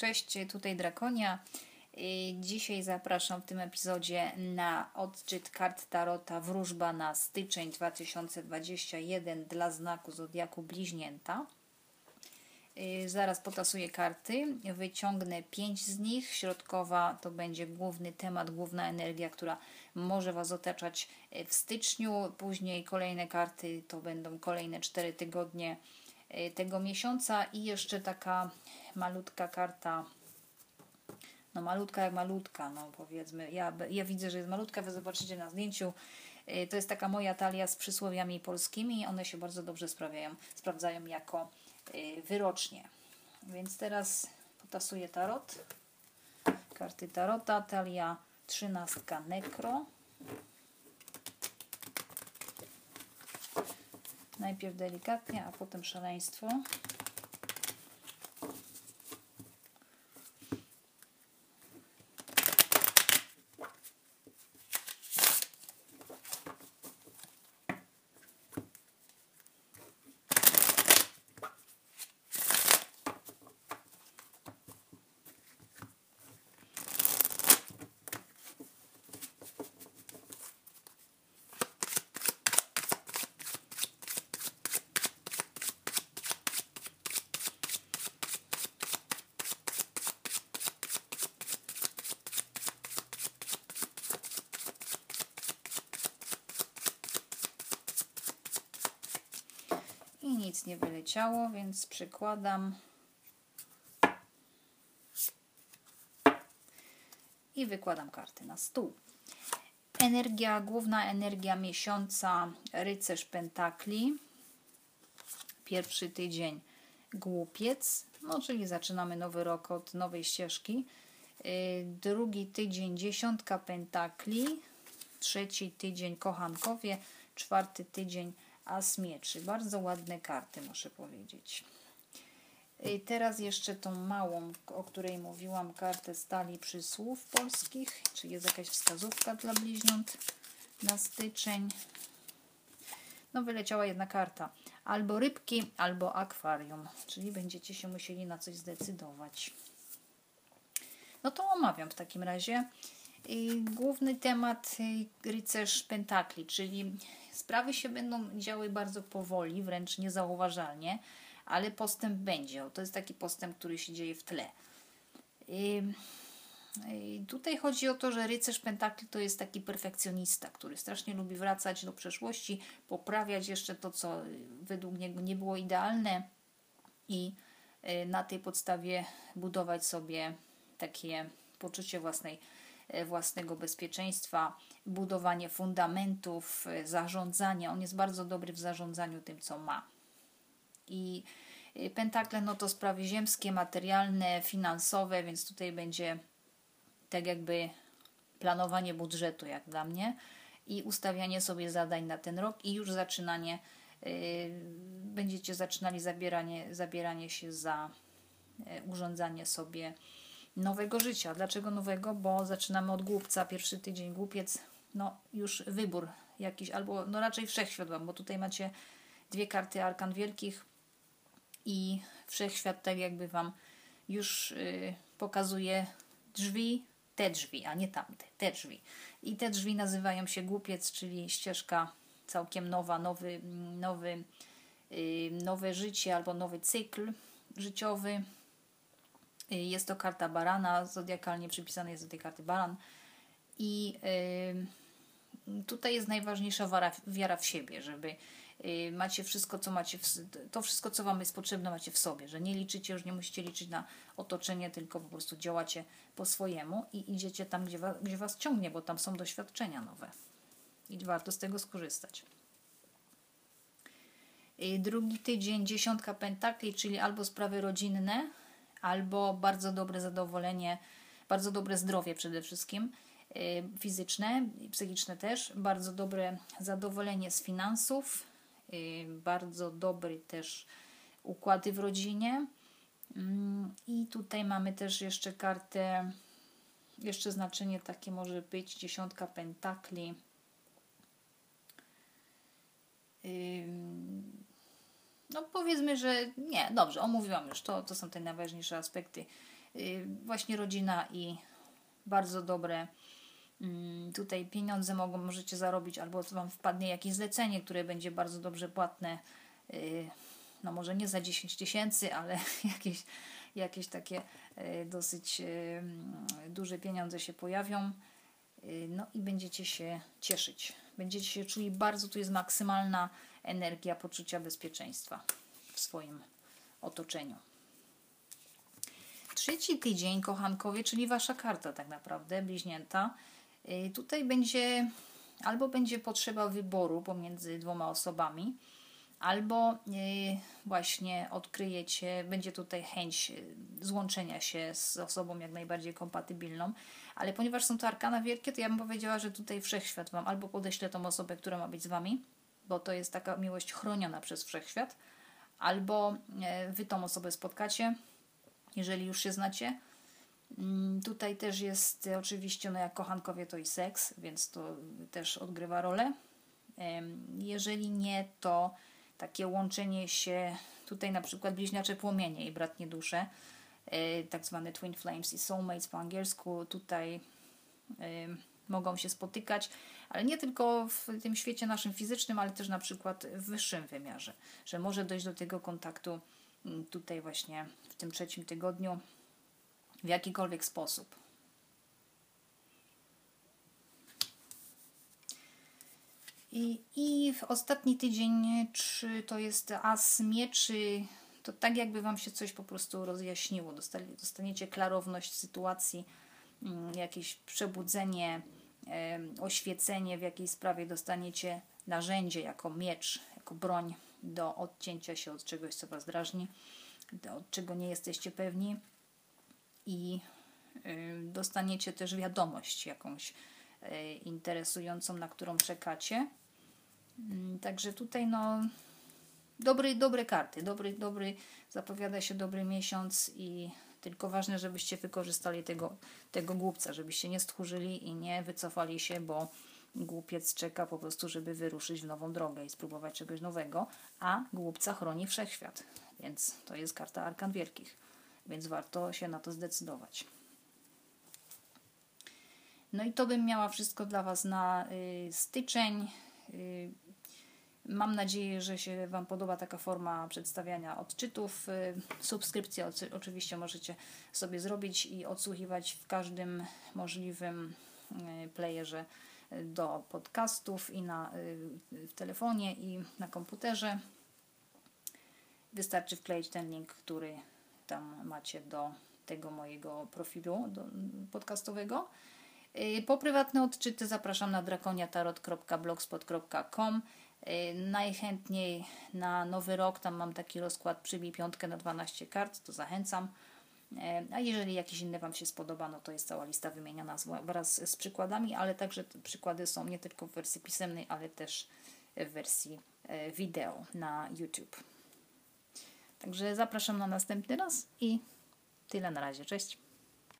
Cześć, tutaj Drakonia. Dzisiaj zapraszam w tym epizodzie na odczyt kart Tarota Wróżba na styczeń 2021 dla znaku Zodiaku Bliźnięta. Zaraz potasuję karty, wyciągnę pięć z nich. Środkowa to będzie główny temat, główna energia, która może Was otaczać w styczniu. Później kolejne karty to będą kolejne cztery tygodnie tego miesiąca i jeszcze taka malutka karta. No malutka jak malutka, no powiedzmy, ja, ja widzę, że jest malutka, wy zobaczycie na zdjęciu, Y, to jest taka moja talia z przysłowiami polskimi, one się bardzo dobrze sprawiają, sprawdzają jako y, wyrocznie. Więc teraz potasuję tarot, karty tarota, talia trzynastka nekro. Najpierw delikatnie, a potem szaleństwo. I nic nie wyleciało, więc przykładam. I wykładam karty na stół. Energia, główna energia miesiąca, rycerz pentakli. Pierwszy tydzień głupiec, no czyli zaczynamy nowy rok od nowej ścieżki. Yy, Drugi tydzień dziesiątka pentakli. Trzeci tydzień kochankowie. Czwarty tydzień as mieczy. Bardzo ładne karty, muszę powiedzieć. I teraz jeszcze tą małą, o której mówiłam, kartę stali przysłów polskich. Czy jest jakaś wskazówka dla bliźniąt na styczeń? No, wyleciała jedna karta. Albo rybki, albo akwarium. Czyli będziecie się musieli na coś zdecydować. No to omawiam w takim razie. I główny temat y, rycerz pentakli, czyli sprawy się będą działy bardzo powoli, wręcz niezauważalnie, ale postęp będzie. To jest taki postęp, który się dzieje w tle. I, tutaj chodzi o to, że rycerz pentakli to jest taki perfekcjonista, który strasznie lubi wracać do przeszłości, poprawiać jeszcze to, co według niego nie było idealne i y, na tej podstawie budować sobie takie poczucie własnej własnego bezpieczeństwa, budowanie fundamentów, zarządzanie. On jest bardzo dobry w zarządzaniu tym, co ma. I pentakle no to sprawy ziemskie, materialne, finansowe, więc tutaj będzie tak jakby planowanie budżetu, jak dla mnie, i ustawianie sobie zadań na ten rok i już zaczynanie, yy, będziecie zaczynali zabieranie, zabieranie się za urządzanie sobie nowego życia. Dlaczego nowego? Bo zaczynamy od głupca, pierwszy tydzień głupiec, no już wybór jakiś, albo no raczej wszechświat bo tutaj macie dwie karty arkan wielkich i wszechświat tak jakby wam już yy, pokazuje drzwi, te drzwi, a nie tamte, te drzwi. I te drzwi nazywają się głupiec, czyli ścieżka całkiem nowa, nowy, nowy, yy, nowe życie albo nowy cykl życiowy, jest to karta barana, zodiakalnie przypisana jest do tej karty baran. I y, tutaj jest najważniejsza wiara, w siebie, żeby y, macie wszystko, co macie, w, to wszystko, co Wam jest potrzebne, macie w sobie, że nie liczycie, już nie musicie liczyć na otoczenie, tylko po prostu działacie po swojemu i idziecie tam, gdzie gdzie was ciągnie, bo tam są doświadczenia nowe i warto z tego skorzystać. Y, drugi tydzień, dziesiątka pentakli, czyli albo sprawy rodzinne, albo bardzo dobre zadowolenie, bardzo dobre zdrowie przede wszystkim y, fizyczne i psychiczne też, bardzo dobre zadowolenie z finansów, y, bardzo dobry też układy w rodzinie. Mm, I tutaj mamy też jeszcze kartę, jeszcze znaczenie takie może być dziesiątka pentakli. No powiedzmy, że nie, dobrze, omówiłam już, to, to są te najważniejsze aspekty. Yy, właśnie rodzina i bardzo dobre yy, tutaj pieniądze mogą, możecie zarobić, albo Wam wpadnie jakieś zlecenie, które będzie bardzo dobrze płatne, yy, no może nie za 10 tysięcy, ale jakieś, jakieś takie yy, dosyć yy, duże pieniądze się pojawią. No i będziecie się cieszyć. Będziecie się czuli bardzo, tu jest maksymalna energia poczucia bezpieczeństwa w swoim otoczeniu. Trzeci tydzień, kochankowie, czyli wasza karta tak naprawdę, bliźnięta. Yy, tutaj będzie albo będzie potrzeba wyboru pomiędzy dwoma osobami, albo yy, właśnie odkryjecie, będzie tutaj chęć yy, złączenia się z osobą jak najbardziej kompatybilną, ale ponieważ są to arkana wielkie, to ja bym powiedziała, że tutaj wszechświat Wam albo podeślę tą osobę, która ma być z Wami, bo to jest taka miłość chroniona przez wszechświat, albo e, Wy tą osobę spotkacie, jeżeli już się znacie. Mm, tutaj też jest e, oczywiście, no jak kochankowie to i seks, więc to też odgrywa rolę. Jeżeli nie, to takie łączenie się, tutaj na przykład bliźniacze płomienie i bratnie dusze, e, tak zwane twin flames i soulmates po angielsku, tutaj mogą się spotykać, ale nie tylko w tym świecie naszym fizycznym, ale też na przykład w wyższym wymiarze, że może dojść do tego kontaktu mm, tutaj właśnie w tym trzecim tygodniu w jakikolwiek sposób. I, I w ostatni tydzień, czy to jest as mieczy, to tak jakby Wam się coś po prostu rozjaśniło. Dostaniecie klarowność sytuacji, mm, jakieś przebudzenie, oświecenie w jakiej sprawie dostaniecie narzędzie jako miecz, jako broń do odcięcia się od czegoś, co Was drażni, od czego nie jesteście pewni i dostaniecie też wiadomość jakąś e, interesującą, na którą czekacie. Mm, także tutaj no dobry, dobre karty, dobry, dobry, zapowiada się dobry miesiąc i tylko ważne, żebyście wykorzystali tego, tego głupca, żebyście nie stchórzyli i nie wycofali się, bo głupiec czeka po prostu, żeby wyruszyć w nową drogę i spróbować czegoś nowego, a głupca chroni wszechświat. Więc to jest karta Arkan Wielkich, więc warto się na to zdecydować. No i to bym miała wszystko dla Was na y, styczeń. Y, Mam nadzieję, że się Wam podoba taka forma przedstawiania odczytów. Y, subskrypcję oczywiście możecie sobie zrobić i odsłuchiwać w każdym możliwym y, playerze y, do podcastów i na, w telefonie i na komputerze. Wystarczy wkleić ten link, który tam macie do tego mojego profilu podcastowego. Po prywatne odczyty zapraszam na drakoniatarot.blogspot.com. Y, najchętniej na nowy rok, tam mam taki rozkład, przybij piątkę na 12 kart, to zachęcam. Y, a jeżeli jakiś inny Wam się spodoba, no to jest cała lista wymieniona wraz z przykładami, ale także przykłady są nie tylko w wersji pisemnej, ale też w wersji y, wideo na YouTube. Także zapraszam na następny raz i tyle na razie. Cześć!